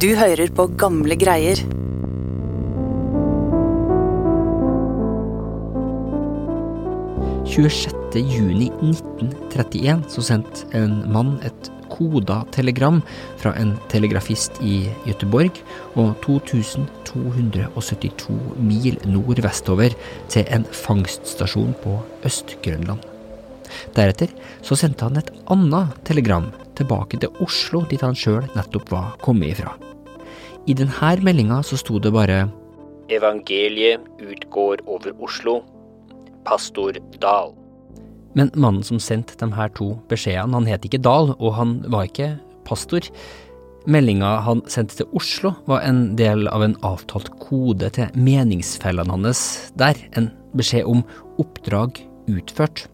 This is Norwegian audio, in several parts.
Du hører på gamle greier. juni 1931 så sendte en mann et koda telegram fra en telegrafist i Gøteborg og 2272 mil nordvestover til en fangststasjon på Øst-Grønland. Deretter så sendte han et annet telegram tilbake til Oslo, dit han sjøl nettopp var kommet ifra. I denne meldinga så sto det bare Evangeliet utgår over Oslo. Pastor Dahl. Men mannen som sendte de her to beskjedene, han het ikke Dahl, og han var ikke pastor. Meldinga han sendte til Oslo, var en del av en avtalt kode til meningsfellene hans der, en beskjed om oppdrag utført.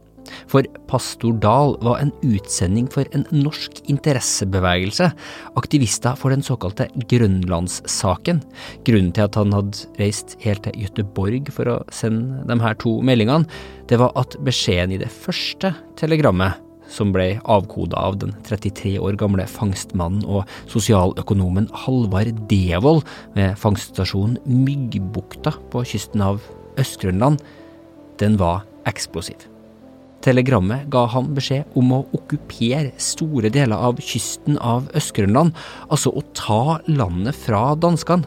For pastor Dahl var en utsending for en norsk interessebevegelse, aktivister for den såkalte Grønlandssaken. Grunnen til at han hadde reist helt til Gøteborg for å sende de her to meldingene, det var at beskjeden i det første telegrammet som ble avkoda av den 33 år gamle fangstmannen og sosialøkonomen Halvard Devold ved fangststasjonen Myggbukta på kysten av Øst-Grønland, den var eksplosiv. Telegrammet ga han beskjed om å okkupere store deler av kysten av Øst-Grønland, altså å ta landet fra danskene.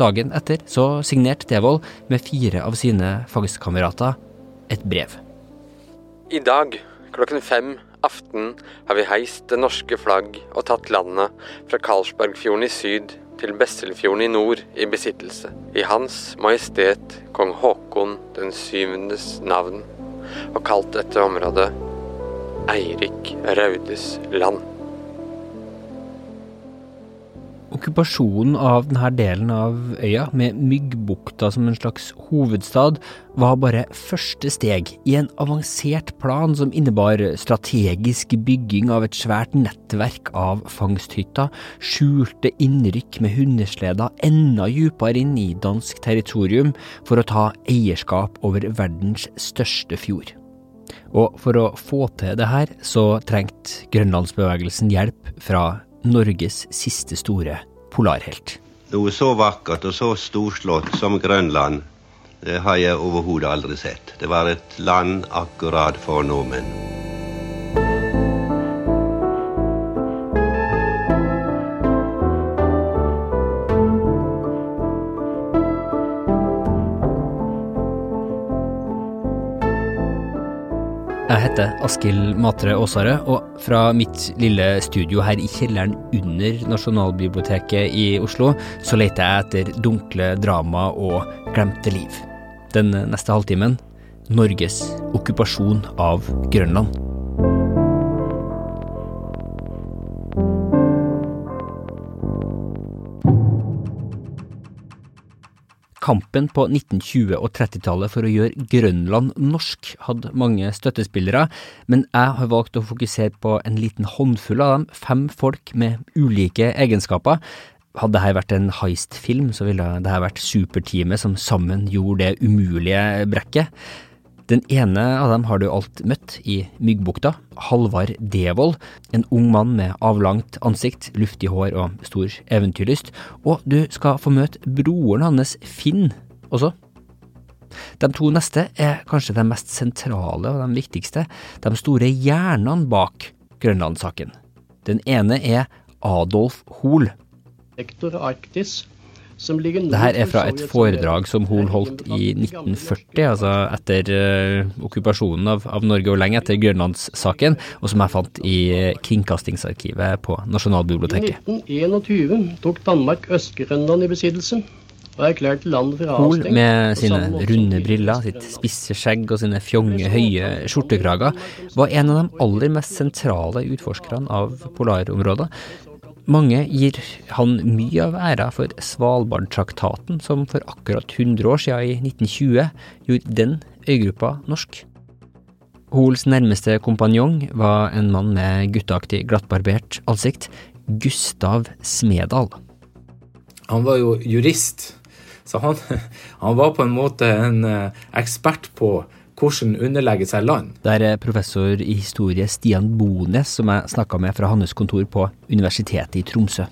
Dagen etter så signerte Devold med fire av sine fangstkamerater et brev. I dag klokken fem aften har vi heist det norske flagg og tatt landet fra Karlsbergfjorden i syd til Besselfjorden i nord i besittelse, i Hans Majestet kong Haakon den syvendes navn og kalt dette området Eirik Raudes land. Okkupasjonen av denne delen av øya, med Myggbukta som en slags hovedstad, var bare første steg i en avansert plan som innebar strategisk bygging av et svært nettverk av fangsthytter, skjulte innrykk med hundesleder enda dypere inn i dansk territorium for å ta eierskap over verdens største fjord. Og for å få til det her, så trengte grønlandsbevegelsen hjelp fra Norges siste store polarhelt. Noe så vakkert og så storslått som Grønland, det har jeg overhodet aldri sett. Det var et land akkurat for nordmenn. Jeg heter Askild Matre Aasare, og fra mitt lille studio her i kjelleren under Nasjonalbiblioteket i Oslo, så leter jeg etter dunkle drama og glemte liv. Den neste halvtimen Norges okkupasjon av Grønland. Kampen på 1920- og 30-tallet for å gjøre Grønland norsk hadde mange støttespillere, men jeg har valgt å fokusere på en liten håndfull av dem, fem folk med ulike egenskaper. Hadde dette vært en heist-film, så ville dette vært superteamet som sammen gjorde det umulige brekket. Den ene av dem har du alt møtt i Myggbukta. Halvard Devold. En ung mann med avlangt ansikt, luftig hår og stor eventyrlyst. Og du skal få møte broren hans, Finn, også. De to neste er kanskje de mest sentrale og de viktigste, de store hjernene bak Grønlandssaken. Den ene er Adolf Hoel. Rektor Arktis det her er fra et foredrag som hun holdt i 1940, altså etter uh, okkupasjonen av, av, Norge og lenge etter Grønlandssaken, og som jeg fant i Kringkastingsarkivet på Nasjonalbiblioteket. I 1921 tok Danmark Øst-Grønland i besittelse. Hol med sine runde briller, sitt spisse skjegg og sine fjonge, høye skjortekrager var en av de aller mest sentrale utforskerne av polarområder. Mange gir han mye av æra for Svalbardtraktaten, som for akkurat 100 år siden, i 1920, gjorde den øygruppa norsk. Hoels nærmeste kompanjong var en mann med gutteaktig, glattbarbert ansikt, Gustav Smedal. Han var jo jurist, så han, han var på en måte en eh, ekspert på hvordan underlegge seg land. Det er professor i historie Stian Bones som jeg snakka med fra hans kontor på Universitetet i Tromsø.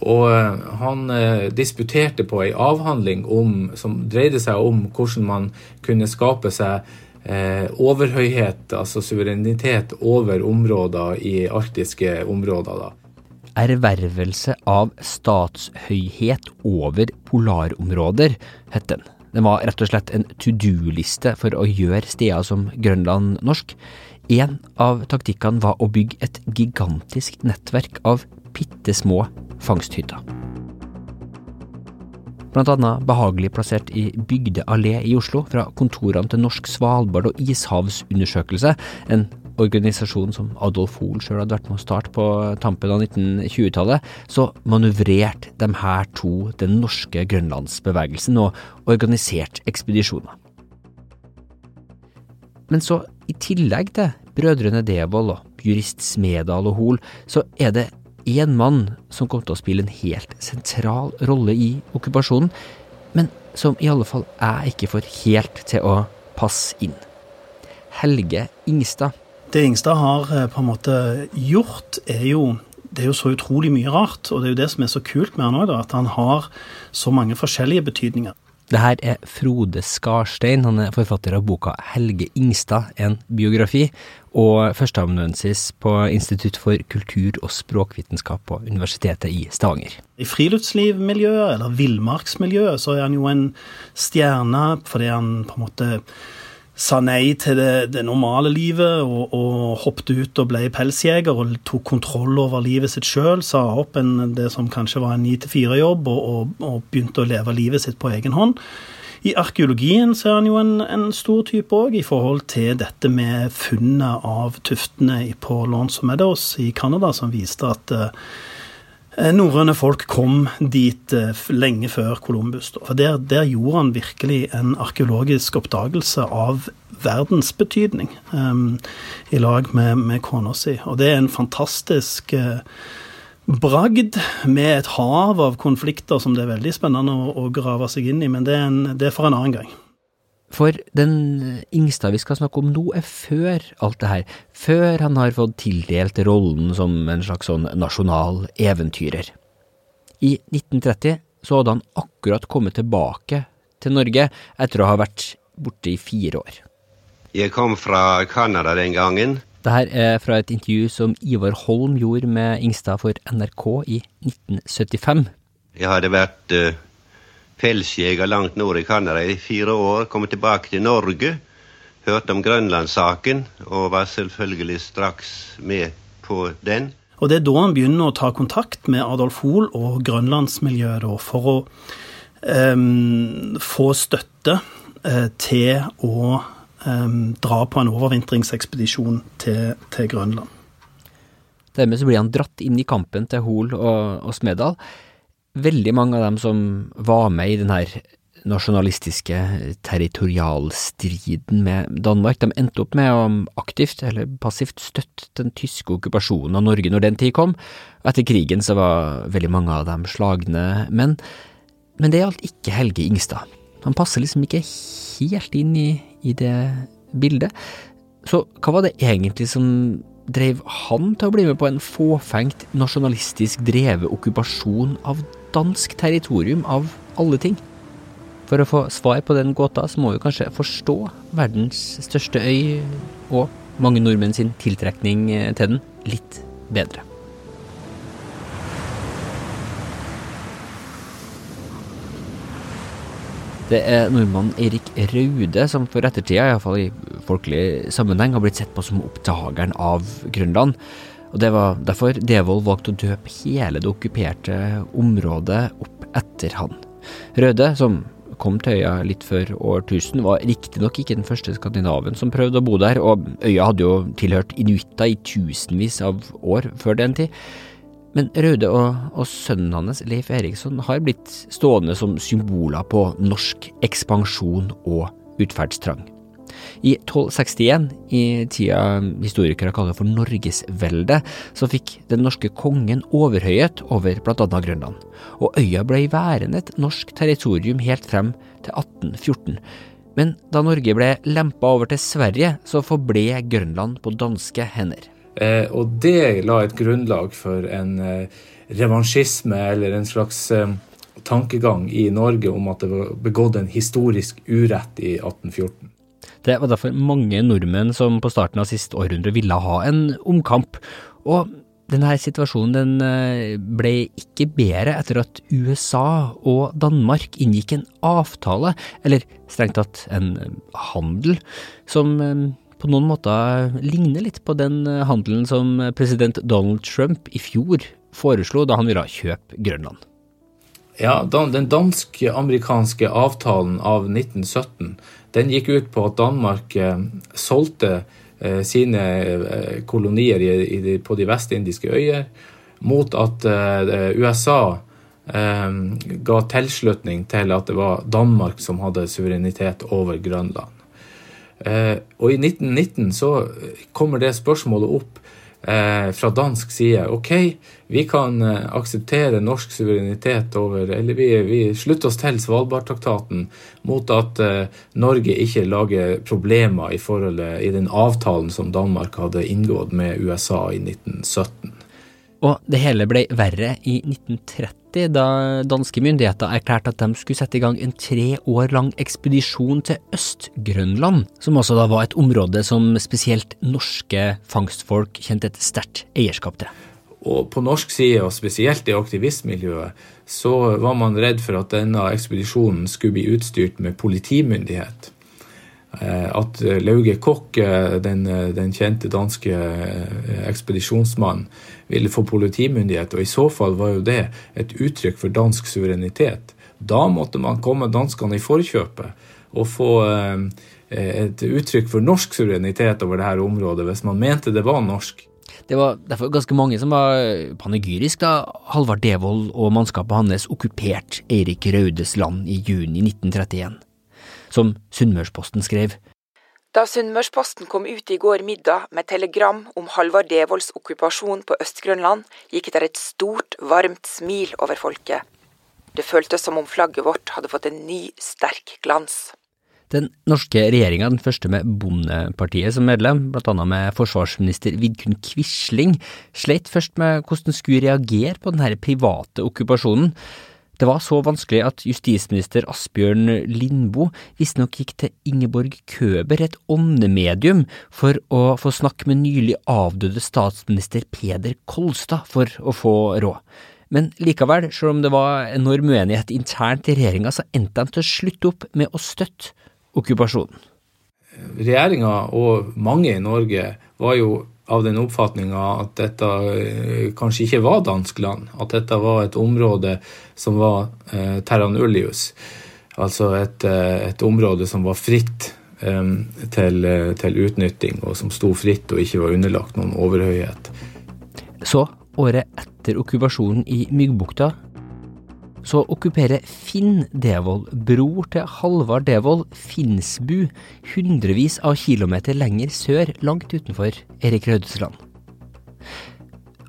Og eh, han eh, disputerte på ei avhandling om, som dreide seg om hvordan man kunne skape seg eh, overhøyhet, altså suverenitet, over områder i arktiske områder. da. Ervervelse av statshøyhet over polarområder, het den. Den var rett og slett en to do-liste for å gjøre steder som Grønland norsk. En av taktikkene var å bygge et gigantisk nettverk av bitte små fangsthytter. Blant annet behagelig plassert i Bygde allé i Oslo, fra kontorene til Norsk Svalbard og ishavsundersøkelse, en organisasjon som Adolf Hoel sjøl hadde vært med å starte på tampen av 1920-tallet, så manøvrerte de her to den norske grønlandsbevegelsen og organiserte ekspedisjoner. Men så, i tillegg til brødrene Devold og jurist Smedal og Hoel, så er det én mann som kom til å spille en helt sentral rolle i okkupasjonen, men som i alle fall jeg ikke får helt til å passe inn. Helge Ingstad. Det Ingstad har eh, på en måte gjort, er jo det er jo så utrolig mye rart, og det er jo det som er så kult med han òg, at han har så mange forskjellige betydninger. Det her er Frode Skarstein, han er forfatter av boka Helge Ingstad, en biografi, og førsteamanuensis på Institutt for kultur- og språkvitenskap på Universitetet i Stavanger. I friluftslivmiljøet, eller villmarksmiljøet, så er han jo en stjerne fordi han på en måte sa nei til det, det normale livet og, og, hoppet ut og ble pelsjeger og tok kontroll over livet sitt sjøl. Sa opp en, det som kanskje var en ni til fire-jobb, og, og, og, begynte å leve livet sitt på egen hånd. I arkeologien så er han jo en, en stor type òg, i forhold til dette med funnet av tuftene på Lawrence Meadows i Canada, som viste at uh, norrøne folk kom dit uh, lenge før Columbus. For der, der, gjorde han virkelig en arkeologisk oppdagelse av verdens betydning, um, i lag med, med kona si. Og det er en fantastisk uh, bragd med et hav av konflikter som det er veldig spennende å, å grave seg inn i, men det er, en, det er, for en annen gang. For den Ingstad vi skal snakke om nå, er før alt det her. Før han har fått tildelt rollen som en slags sånn nasjonal eventyrer. I 1930 så hadde han akkurat kommet tilbake til Norge etter å ha vært borte i fire år. Jeg kom fra Canada den gangen dette er fra et intervju som Ivar Holm gjorde med Ingstad for NRK i 1975. Jeg hadde vært uh, pelsjeger langt nord i Canada i fire år, kom tilbake til Norge, hørte om Grønlandssaken og var selvfølgelig straks med på den. Og Det er da han begynner å ta kontakt med Adolf Hoel og grønlandsmiljøet for å um, få støtte uh, til å um, dra på en overvintringsekspedisjon til, til Grønland. Dermed så blir han dratt inn i kampen til Hol og, og Smedal. Veldig mange av dem som var med i den her nasjonalistiske territorialstriden med Danmark, de endte opp med å aktivt eller passivt støtte den tyske okkupasjonen av Norge når den tid kom. Etter krigen så var veldig mange av dem slagne menn. Men det gjaldt ikke Helge Ingstad. Han passer liksom ikke helt inn i, i det bildet. Så hva var det egentlig som drev han til å bli med på en fåfengt, nasjonalistisk drevet okkupasjon av dansk territorium, av alle ting? For å få svar på den gåta, så må vi kanskje forstå verdens største øy og mange nordmenn sin tiltrekning til den litt bedre. Det er nordmannen Erik Raude som for ettertida, iallfall i folkelig sammenheng, har blitt sett på som oppdageren av Grønland. Og Det var derfor Devold valgte å døpe hele det okkuperte området opp etter han. Røde, som kom til øya litt før årtusen, var riktignok ikke den første skandinaven som prøvde å bo der, og øya hadde jo tilhørt inuitter i tusenvis av år før den tid. Men Raude og, og, sønnen hans, Leif Eriksson, har blitt stående som symboler på norsk ekspansjon og utferdstrang. I 1261, i tida historikere kaller for Norgesveldet, så fikk den norske kongen overhøyhet over annet Grønland, og øya ble værende et norsk territorium helt frem til 1814. Men da Norge ble lempa over til Sverige, så forble Grønland på danske hender. Eh, og det la et grunnlag for en eh, revansjisme eller en slags eh, tankegang i Norge om at det var begått en historisk urett i 1814. Det var derfor mange nordmenn som på starten av sist århundre ville ha en omkamp. Og denne situasjonen den eh, ble ikke bedre etter at USA og Danmark inngikk en avtale, eller strengt tatt en handel, som eh, på noen måter ligner litt på den handelen som president Donald Trump i fjor foreslo da han ville kjøpe Grønland. Ja, Den dansk-amerikanske avtalen av 1917 den gikk ut på at Danmark eh, solgte eh, sine eh, kolonier på de vestindiske øyer mot at USA ga tilslutning til at det var Danmark som hadde suverenitet over Grønland. Og i 1919 så kommer det spørsmålet opp fra dansk side. Ok, vi kan akseptere norsk suverenitet over Eller vi, vi slutter oss til Svalbardtraktaten mot at Norge ikke lager problemer i forholdet i den avtalen som Danmark hadde inngått med USA i 1917. Og det hele ble verre i 1930, da danske myndigheter erklærte at de skulle sette i gang en tre år lang ekspedisjon til Øst-Grønland, som også da var et område som spesielt norske fangstfolk kjente et sterkt eierskap til. Og på norsk side, og spesielt i aktivistmiljøet, så var man redd for at denne ekspedisjonen skulle bli utstyrt med politimyndighet. At Lauge Kokk, den, den kjente danske ekspedisjonsmannen, ville få politimyndighet, og i så fall var jo det et uttrykk for dansk suverenitet. Da måtte man komme danskene i forkjøpet og få eh, et uttrykk for norsk suverenitet over dette området, hvis man mente det var norsk. Det var derfor ganske mange som var panegyrisk da Halvard Devold og mannskapet hans okkuperte Eirik Raudes land i juni 1931. Som Sunnmørsposten skrev, da Sunnmørsposten kom ut i går middag med telegram om Halvard Devolds okkupasjon på Øst-Grønland, gikk det et stort, varmt smil over folket. Det føltes som om flagget vårt hadde fått en ny, sterk glans. Den norske regjeringa, den første med Bondepartiet som medlem, blant annet med forsvarsminister Vidkun Quisling, sleit først med hvordan skulle reagere på denne private okkupasjonen. Det var så vanskelig at justisminister Asbjørn Lindboe visstnok gikk til Ingeborg Køber, et åndemedium, for å få snakke med nylig avdøde statsminister Peder Kolstad for å få råd. Men likevel, selv om det var enorm uenighet internt i regjeringa, så endte de til å slutte opp med å støtte okkupasjonen. Regjeringa og mange i Norge var jo av den oppfatninga at dette eh, kanskje ikke var dansk land. At dette var et område som var eh, terra nullius. Altså et, eh, et, område som var fritt eh, til, eh, til, utnytting, og som sto fritt og ikke var underlagt noen overhøyhet. Så, året etter okkupasjonen i Myggbukta, så okkuperer Finn Devold, bror til Halvard Devold, Finnsbu, hundrevis av kilometer lenger sør, langt utenfor Erik Raudesland.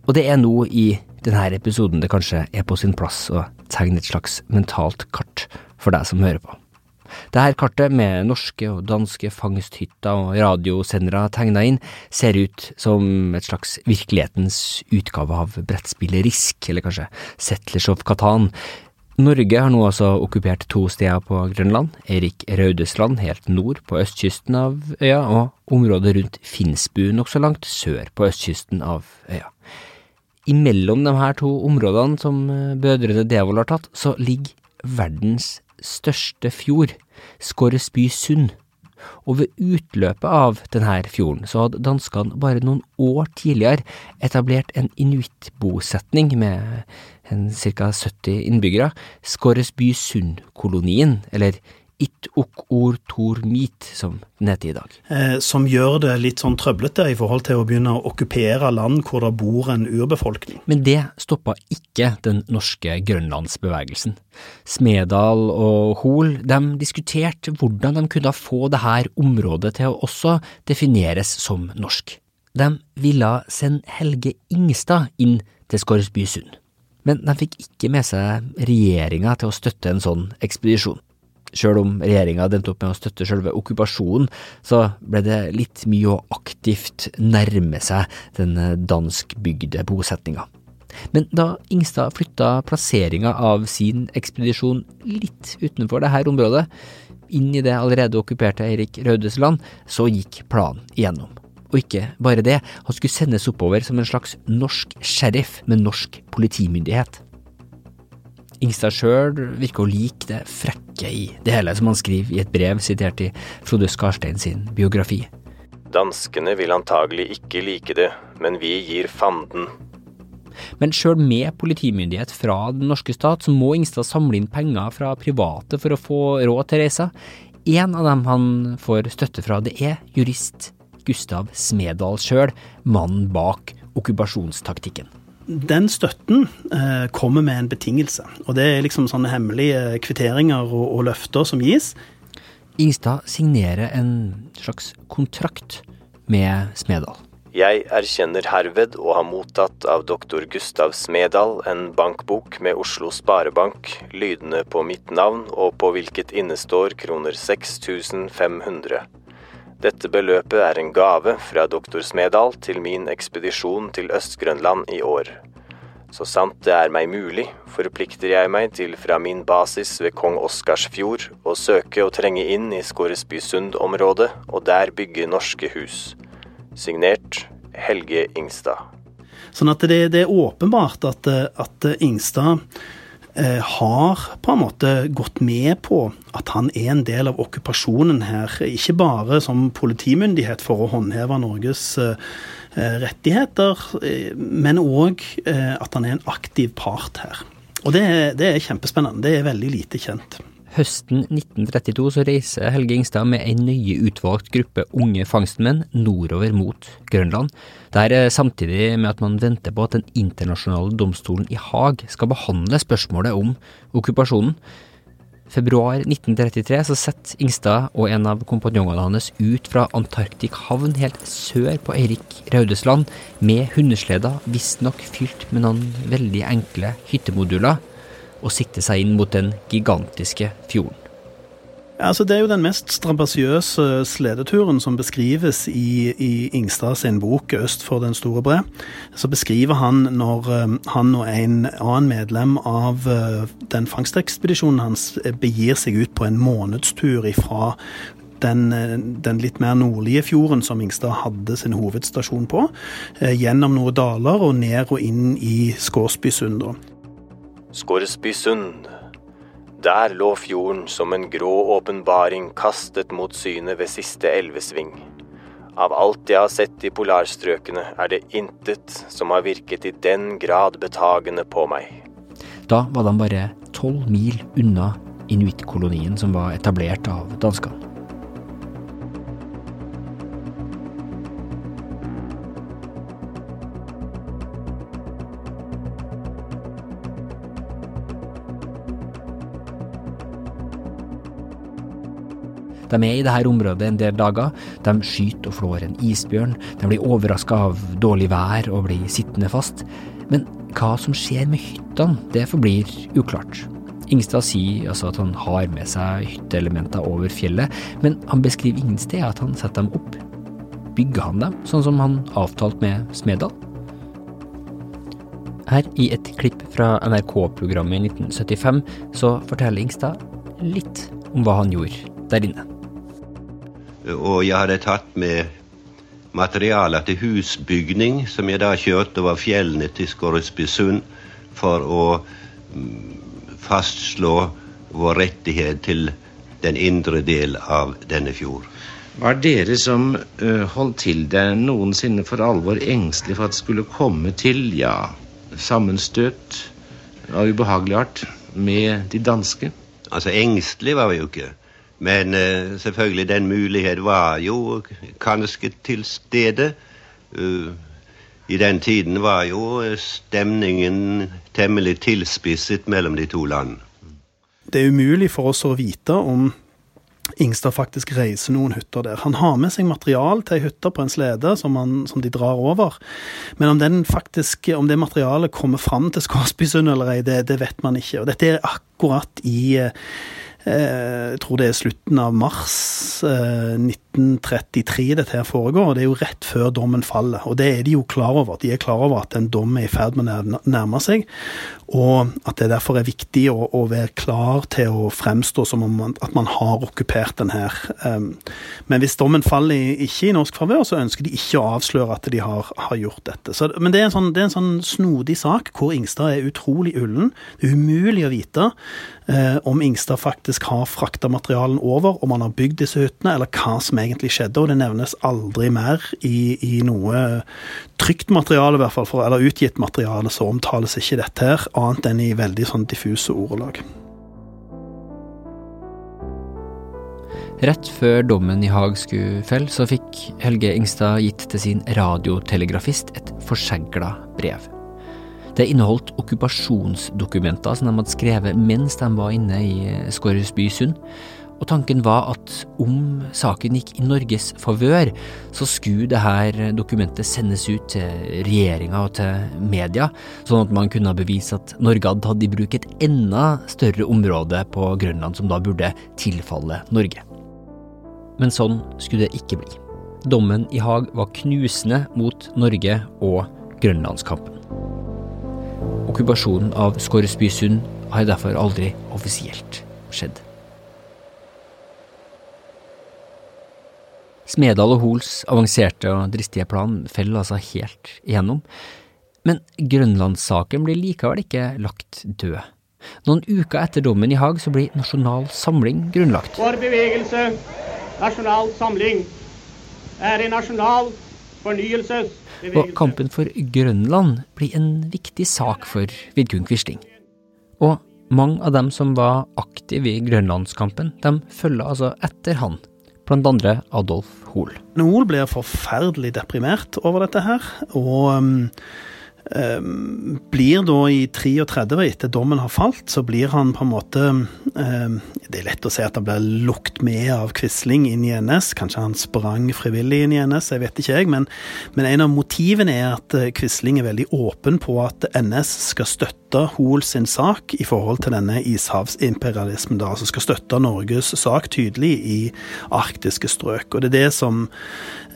Og det er nå i denne episoden det kanskje er på sin plass å tegne et slags mentalt kart for deg som hører på. Dette kartet, med norske og danske fangsthytter og radiosendere tegna inn, ser ut som et slags virkelighetens utgave av brettspillet Risk, eller kanskje Settlers of Katan. Norge har nå altså okkupert to steder på Grønland, Erik Raudesland helt nord på østkysten av øya, og området rundt Finnsbu nokså langt sør på østkysten av øya. Imellom de her to områdene som brødrene Devold har tatt, så ligger verdens største fjord, Skorresby sund, og ved utløpet av denne fjorden så hadde danskene bare noen år tidligere etablert en inuittbosetning med ca. 70 innbyggere, Skorresby sund-kolonien, eller It-ok-or-tor-mit, som den heter i dag. Eh, som gjør det litt sånn trøblete i forhold til å begynne å okkupere land hvor det bor en urbefolkning. Men det stoppa ikke den norske grønlandsbevegelsen. Smedal og Hoel de diskuterte hvordan de kunne få dette området til å også defineres som norsk. De ville sende Helge Ingstad inn til Skorresby sund, men de fikk ikke med seg regjeringa til å støtte en sånn ekspedisjon. Sjøl om regjeringa endte opp med å støtte selve okkupasjonen, så ble det litt mye å aktivt nærme seg den danskbygde bosetninga. Men da Ingstad flytta plasseringa av sin ekspedisjon litt utenfor dette området, inn i det allerede okkuperte Eirik Raudes land, så gikk planen igjennom. Og ikke bare det, han skulle sendes oppover som en slags norsk sheriff med norsk politimyndighet. Ingstad sjøl virker å like det frekke i det hele, som han skriver i et brev sitert i Frode Skarstein sin biografi. Danskene vil antagelig ikke like det, men vi gir fanden. Men sjøl med politimyndighet fra den norske stat, så må Ingstad samle inn penger fra private for å få råd til reisa. En av dem han får støtte fra, det er jurist Gustav Smedal sjøl, mannen bak okkupasjonstaktikken. Den støtten eh, kommer med en betingelse, og det er liksom sånne hemmelige kvitteringer og, og løfter som gis. Ingstad signerer en slags kontrakt med Smedal. Jeg erkjenner herved å ha mottatt av doktor Gustav Smedal en bankbok med Oslo Sparebank, lydende på mitt navn og på hvilket innestår kroner 6500. Dette beløpet er en gave fra doktor Smedal til min ekspedisjon til Øst-Grønland i år. Så sant det er meg mulig, forplikter jeg meg til fra min basis ved Kong Oscarsfjord å søke å trenge inn i Skåresbysund-området og der bygge norske hus. Signert Helge Ingstad. Sånn at det, det er åpenbart at, at Ingstad har på en måte gått med på at han er en del av okkupasjonen her. Ikke bare som politimyndighet for å håndheve Norges eh, rettigheter, eh, men òg eh, at han er en aktiv part her. Og det, det er kjempespennende. Det er veldig lite kjent. Høsten 1932 så reiser Helge Ingstad med en nøye utvalgt gruppe unge fangstmenn nordover mot Grønland. Det er samtidig med at man venter på at Den internasjonale domstolen i Haag skal behandle spørsmålet om okkupasjonen. Februar 1933 så setter Ingstad og en av kompanjongene hans ut fra Antarktik havn helt sør på Eirik Raudesland med hundesleder, visstnok fylt med noen veldig enkle hyttemoduler og sikte seg inn mot den gigantiske fjorden. Altså, det er jo den mest strabasiøse sledeturen som beskrives i, i Ingstad sin bok 'Øst for den store bre'. Så beskriver han når um, han og en annen medlem av uh, den fangstekspedisjonen hans begir seg ut på en månedstur ifra den, uh, den, litt mer nordlige fjorden som Ingstad hadde sin hovedstasjon på, gjennom noen daler og ned og inn i Skårsbysund. Skåresbysund. Der lå fjorden som en grå åpenbaring kastet mot synet ved siste elvesving. Av alt jeg har sett i polarstrøkene, er det intet som har virket i den grad betagende på meg. Da var de bare tolv mil unna inuittkolonien som var etablert av danskene. De er i dette området en del dager. De skyter og flår en isbjørn. De blir overraska av dårlig vær og blir sittende fast. Men hva som skjer med hyttene, det forblir uklart. Ingstad sier altså at han har med seg hytteelementer over fjellet, men han beskriver ingen sted at han setter dem opp. Bygger han dem, sånn som han avtalte med Smedal? Her i et klipp fra NRK-programmet i 1975 så forteller Ingstad litt om hva han gjorde der inne. Og jeg hadde tatt med materialer til husbygning, som jeg da kjørte over fjellene til Skorresbysund for å mm, fastslå vår rettighet til den indre del av denne fjord. Var dere som holdt til der noensinne for alvor engstelig for at det skulle komme til, ja, sammenstøt av ubehagelig art med de danske? Altså, engstelig var vi jo ikke. Men uh, selvfølgelig, den mulighet var jo kanskje til stede. Uh, I den tiden var jo stemningen temmelig tilspisset mellom de to land. Det er umulig for oss å vite om Ingstad faktisk reiser noen hytter der. Han har med seg material til ei hytte på en slede som, han, som, de drar over. Men om, faktisk, om det materialet kommer fram til Skarsbysund eller ei, det, det, vet man ikke. Og dette er akkurat i jeg tror det er slutten av mars 1933 dette her foregår, og det er jo rett før dommen faller. Og det er de jo klar over. De er klar over at en dom er i ferd med å nærme seg, og at det derfor er viktig å, å være klar til å fremstå som om man, at man har okkupert den her. Men hvis dommen faller ikke i norsk favør, så ønsker de ikke å avsløre at de har, har gjort dette. Så, men det er, sånn, det er, en sånn, snodig sak hvor Ingstad er utrolig ullen. Det er umulig å vite eh, om Ingstad faktisk har frakta materialen over, om han har bygd disse hyttene, eller hva som egentlig skjedde. Og det nevnes aldri mer i, i noe trygt materiale, i hvert fall, for, eller utgitt materiale, så omtales ikke dette her, annet enn i veldig sånn diffuse ordelag. Rett før dommen i Haag skulle felle, så fikk Helge Ingstad gitt til sin radiotelegrafist et forsegla brev. Det inneholdt okkupasjonsdokumenter som de hadde skrevet mens de var inne i Skorresby sund. Og tanken var at om saken gikk i Norges favør, så skulle dette dokumentet sendes ut til regjeringa og til media, sånn at man kunne bevise at Norge hadde tatt i bruk et enda større område på Grønland som da burde tilfalle Norge. Men sånn skulle det ikke bli. Dommen i Haag var knusende mot Norge og Grønlandskampen. Okkupasjonen av Skorresbysund har derfor aldri offisielt skjedd. Smedal og Hols avanserte og dristige plan faller altså helt igjennom. Men Grønlandssaken blir likevel ikke lagt død. Noen uker etter dommen i Haag så blir Nasjonal Samling grunnlagt. Vår bevegelse Nasjonal Samling er en nasjonal fornyelsesbevegelse. Og kampen for Grønland blir en viktig sak for Vidkun Quisling. Og mange av dem som var aktive i grønlandskampen, de følger altså etter han, andre Adolf Hoel. Hoel blir forferdelig deprimert over dette her, og um, blir da i 33, etter dommen har falt, så blir han på en måte Det er lett å si at han blir lukt med av Quisling inn i NS. Kanskje han sprang frivillig inn i NS, jeg vet ikke jeg. Men, men en av motivene er at eh, Quisling er veldig åpen på at NS skal støtte Hoel sin sak i forhold til denne ishavsimperialismen, da, som skal støtte Norges sak tydelig i arktiske strøk. Og det er det som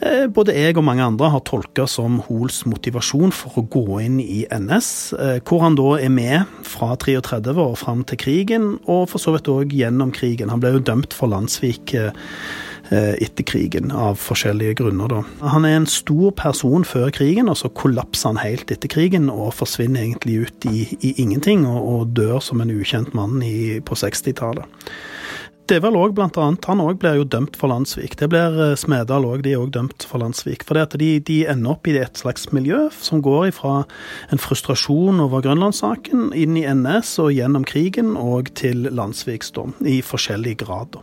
eh, både jeg og mange andre har tolka som Hols motivasjon for å gå inn i NS, eh, hvor han da er med fra 33 og fram til krigen, og for så vidt òg gjennom krigen. Han ble jo dømt for landssvik eh, etter krigen, av forskjellige grunner. da. Han er en stor person før krigen, og så kollapser han helt etter krigen og forsvinner egentlig ut i, i ingenting, og, og, dør som en ukjent mann i, på 60-tallet. Det er vel òg blant annet, Han òg blir jo dømt for landssvik. Det blir Smedal òg, de er òg dømt for landssvik. For de, de, ender opp i et slags miljø som går ifra en frustrasjon over Grønlandssaken inn i NS og gjennom krigen og til landssviksdom, i forskjellig grad. da.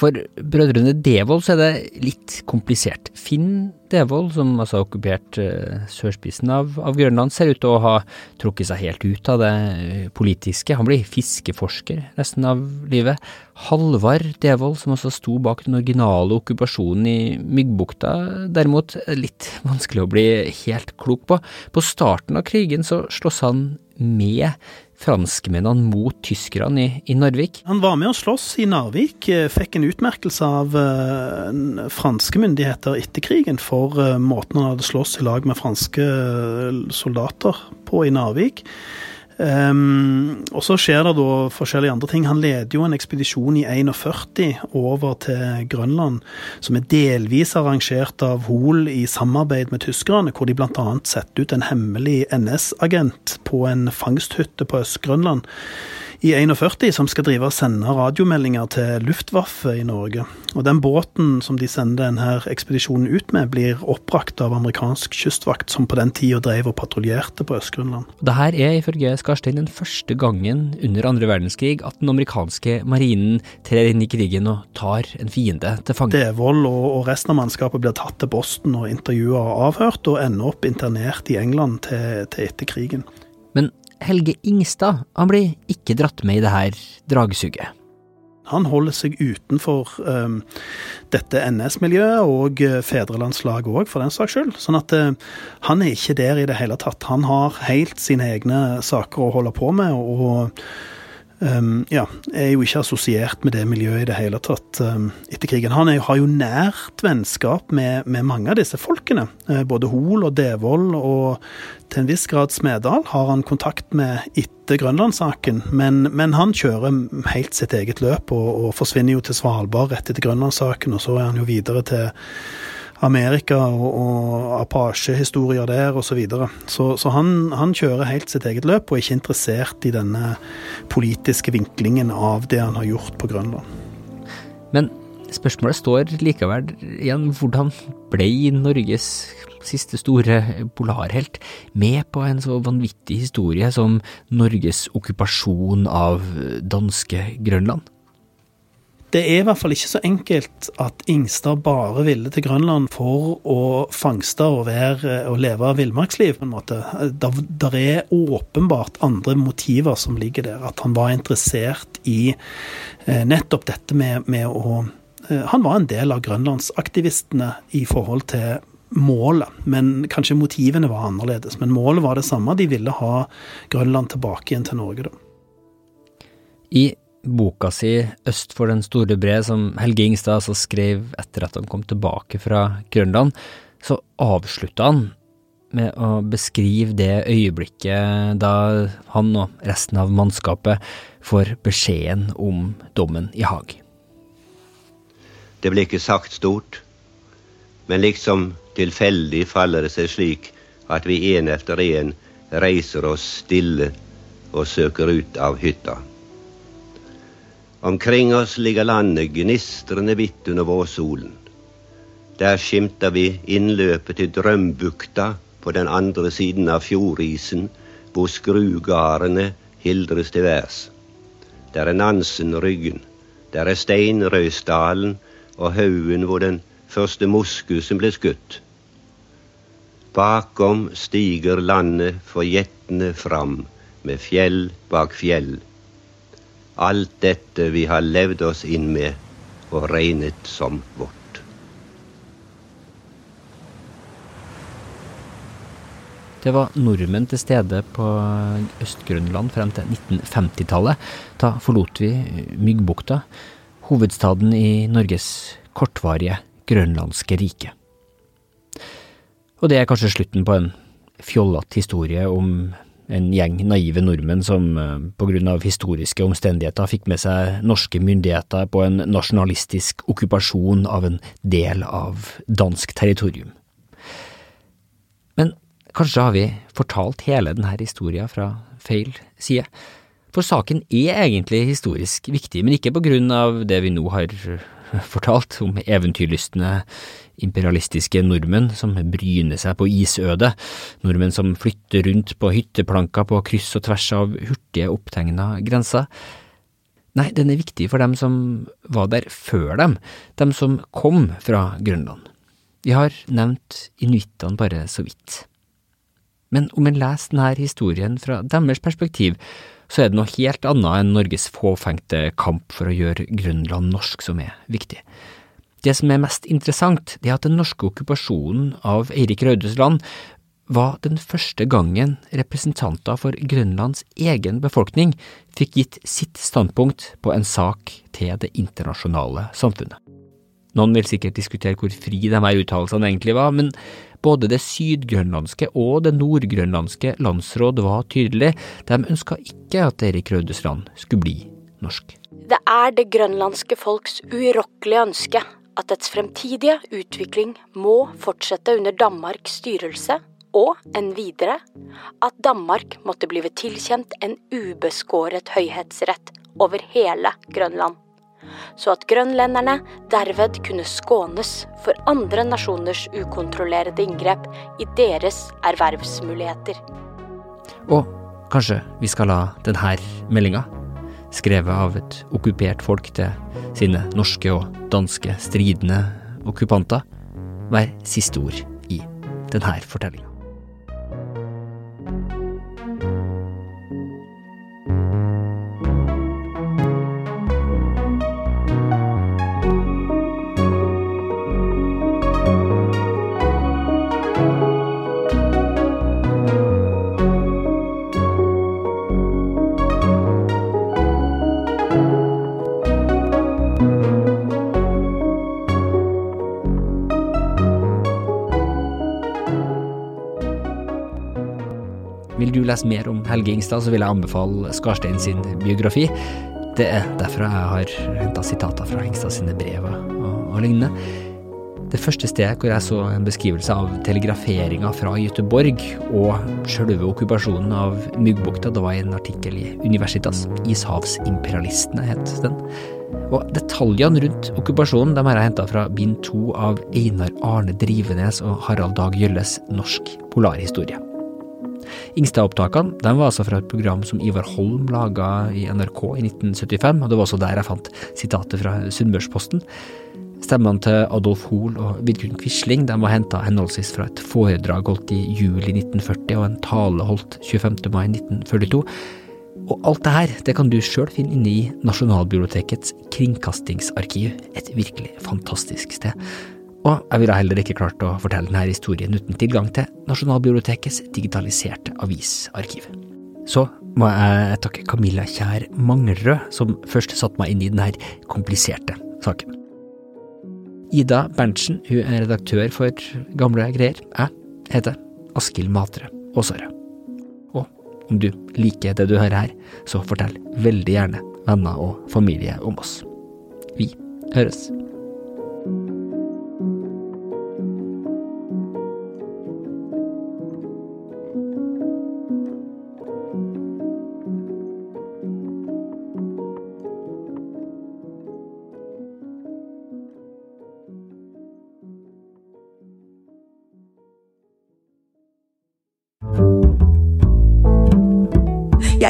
For brødrene Devold så er det litt komplisert. Finn Devold, som altså har okkupert uh, sørspissen av, av, Grønland, ser ut til å ha trukket seg helt ut av det uh, politiske. Han blir fiskeforsker resten av livet. Halvard Devold, som også sto bak den originale okkupasjonen i Myggbukta, derimot litt vanskelig å bli helt klok på. På starten av krigen så slåss han med franskmennene mot tyskerne i, i, Narvik. Han var med å slåss i Narvik, eh, fikk en utmerkelse av uh, franske myndigheter etter krigen for uh, måten han hadde slåss i lag med franske soldater på i Narvik. Um, og så skjer det da forskjellige andre ting. Han leder jo en ekspedisjon i 41 over til Grønland, som er delvis arrangert av Hoel i samarbeid med tyskerne, hvor de bl.a. setter ut en hemmelig NS-agent på en fangsthytte på Øst-Grønland i 41 som skal drive og sende radiomeldinger til Luftwaffe i Norge. Og den båten som de sender denne ekspedisjonen ut med, blir oppbrakt av amerikansk kystvakt, som på den tida drev og patruljerte på Øst-Grønland. Dette er ifølge Skarstein den første gangen under andre verdenskrig at den amerikanske marinen trer inn i krigen og tar en fiende til fange. Devold og, resten av mannskapet blir tatt til Boston og intervjua og avhørt, og ender opp internert i England til, til etter krigen. Men Helge Ingstad han blir ikke dratt med i det her dragsuget. Han holder seg utenfor um, dette NS-miljøet og uh, fedrelandslaget òg, for den saks skyld. Sånn at uh, han er ikke der i det hele tatt. Han har helt sine egne saker å holde på med. og um, ja, er jo ikke assosiert med det miljøet i det hele tatt um, etter krigen. Han er, har jo nært vennskap med, med mange av disse folkene. Uh, både Hol og Devold og til en viss grad Smedal har han kontakt med etter Grønlandssaken, men, men han kjører helt sitt eget løp og, og forsvinner jo til Svalbard rett etter Grønlandssaken, og så er han jo videre til Amerika og, og Apache-historier der osv. Så, videre. så Så han, han kjører helt sitt eget løp og er ikke interessert i denne politiske vinklingen av det han har gjort på Grønland. Men spørsmålet står likevel igjen, hvordan ble Norges siste store polarhelt med på en så vanvittig historie som Norges okkupasjon av danske Grønland? Det er i hvert fall ikke så enkelt at Ingstad bare ville til Grønland for å fangste og, være, og leve villmarksliv, på en måte. Der, er åpenbart andre motiver som ligger der. At han var interessert i eh, nettopp dette med, med å eh, Han var en del av grønlandsaktivistene i forhold til målet, men kanskje motivene var annerledes. Men målet var det samme. De ville ha Grønland tilbake igjen til Norge, da. I boka si Øst for den store bre, som Helge Ingstad altså skrev etter at han kom tilbake fra Grønland, så avslutta han med å beskrive det øyeblikket da han og resten av mannskapet får beskjeden om dommen i Haag. Det ble ikke sagt stort, men liksom tilfeldig faller det seg slik at vi en etter en reiser oss stille og søker ut av hytta. Omkring oss ligger landet gnistrende hvitt under vårsolen. Der skimter vi innløpet til Drømbukta på den andre siden av fjordisen, hvor skrugardene hildres til værs. Der er Nansen-ryggen, der er Steinrøysdalen og haugen hvor den første moskusen ble skutt. Bakom stiger landet forjetne fram, med fjell bak fjell alt dette vi har levd oss inn med og regnet som vårt. Det var nordmenn til stede på Øst-Grønland frem til 1950-tallet. Da forlot vi Myggbukta, hovedstaden i Norges kortvarige grønlandske rike. Og det er kanskje slutten på en fjollete historie om en gjeng naive nordmenn som eh, på grunn av historiske omstendigheter fikk med seg norske myndigheter på en nasjonalistisk okkupasjon av en del av dansk territorium. Men kanskje har vi fortalt hele denne historien fra feil side? For saken er egentlig historisk viktig, men ikke på grunn av det vi nå har fortalt om eventyrlystne imperialistiske nordmenn som bryner seg på isødet, nordmenn som flytter rundt på hytteplanker på kryss og tvers av hurtige opptegna grenser. Nei, den er viktig for dem som var der før dem, dem som kom fra Grønland. Vi har nevnt inuittene bare så vidt. Men om en leser denne historien fra deres perspektiv, så er det noe helt annet enn Norges fåfengte kamp for å gjøre Grønland norsk som er viktig. Det som er mest interessant, det er at den norske okkupasjonen av Eirik Raudes land var den første gangen representanter for Grønlands egen befolkning fikk gitt sitt standpunkt på en sak til det internasjonale samfunnet. Noen vil sikkert diskutere hvor fri de her uttalelsene egentlig var, men både det sydgrønlandske og det nordgrønlandske landsråd var tydelig, de ønska ikke at Erik Raudes land skulle bli norsk. Det er det grønlandske folks urokkelige ønske at dets fremtidige utvikling må fortsette under Danmarks styrelse, og enn videre at Danmark måtte blive tilkjent en ubeskåret høyhetsrett over hele Grønland, så at grønlenderne derved kunne skånes for andre nasjoners ukontrollerede inngrep i deres ervervsmuligheter. Og kanskje vi skal la denne meldinga skrevet av et okkupert folk til sine norske og danske stridende okkupanter, være siste ord i denne fortellinga. Lese mer om Helge Ingstad, så vil jeg anbefale Skarstein sin biografi. Det er derfor jeg har henta sitater fra Ingstad sine brev og, og lignende. Det første stedet hvor jeg så en beskrivelse av telegraferinga fra Göteborg og sjølve okkupasjonen av Myggbukta, det var en artikkel i Universitas. Ishavsimperialistene het den. Og detaljene rundt okkupasjonen de har jeg henta fra bind to av Einar Arne Drivenes og Harald Dag Gjølles Norsk polarhistorie. Ingstad-opptakene var altså fra et program som Ivar Holm laga i NRK i 1975, og det var også der jeg fant sitatet fra Sunnmørsposten. Stemmene til Adolf Hoel og Vidkun Quisling var henta henholdsvis fra et foredrag holdt i juli 1940 og en tale holdt 25. mai 1942. Og alt det her det kan du sjøl finne inne i Nasjonalbibliotekets kringkastingsarkiv, et virkelig fantastisk sted. Og jeg ville heller ikke klart å fortelle denne historien uten tilgang til Nasjonalbibliotekets digitaliserte avisarkiv. Så må jeg takke Camilla Kjær Mangrød, som først satte meg inn i denne kompliserte saken. Ida Berntsen hun er redaktør for Gamle greier. Jeg heter Askild Matre Aasare. Og om du liker det du hører her, så fortell veldig gjerne venner og familie om oss. Vi høres.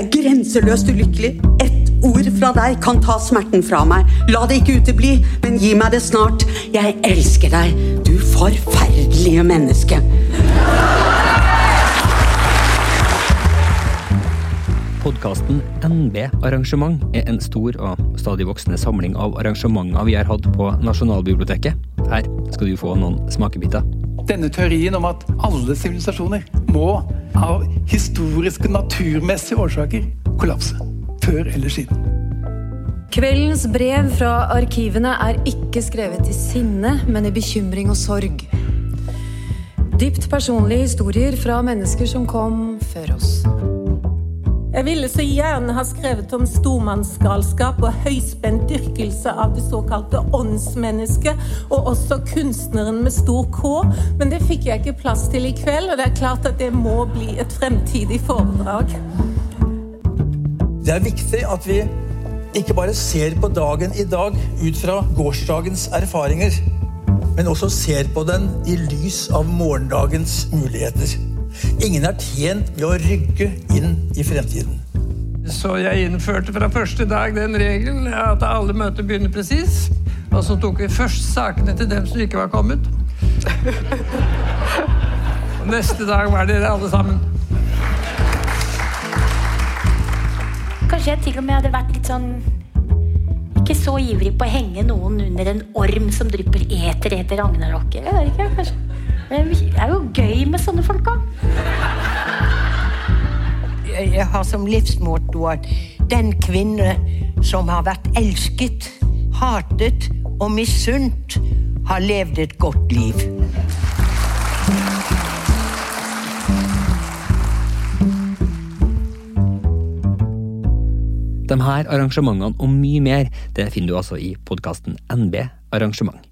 Jeg grenseløst ulykkelig. Ett ord fra deg kan ta smerten fra meg. La det ikke utebli, men gi meg det snart. Jeg elsker deg, du forferdelige menneske. Podkasten NB Arrangement er en stor og stadig voksende samling av arrangementer vi har hatt på Nasjonalbiblioteket. Her skal du få noen smakebiter. Denne teorien om at alle sivilisasjoner må av historiske, naturmessige årsaker kollapse. Før eller siden. Kveldens brev fra arkivene er ikke skrevet i sinne, men i bekymring og sorg. Dypt personlige historier fra mennesker som kom før oss. Jeg ville så gjerne ha skrevet om stormannsgalskap og høyspent dyrkelse av det såkalte åndsmennesket, og også kunstneren med stor K, men det fikk jeg ikke plass til i kveld, og det er klart at det må bli et fremtidig foredrag. Det er viktig at vi ikke bare ser på dagen i dag ut fra gårsdagens erfaringer, men også ser på den i lys av morgendagens muligheter. Ingen er tjent med å rygge inn i fremtiden. Så jeg innførte fra første dag den regelen at alle møter begynner presis. Og så tok vi først sakene til dem som ikke var kommet. Og neste dag var dere alle sammen. Kanskje jeg til og med hadde vært litt sånn Ikke så ivrig på å henge noen under en orm som drypper eter etter agnarokket. Jeg vet ikke, kanskje. Men det er jo gøy med sånne folk òg. Jeg har som livsmotto at den kvinne som har vært elsket, hatet og misunt, har levd et godt liv. De her arrangementene og mye mer det finner du altså i podkasten NB Arrangement.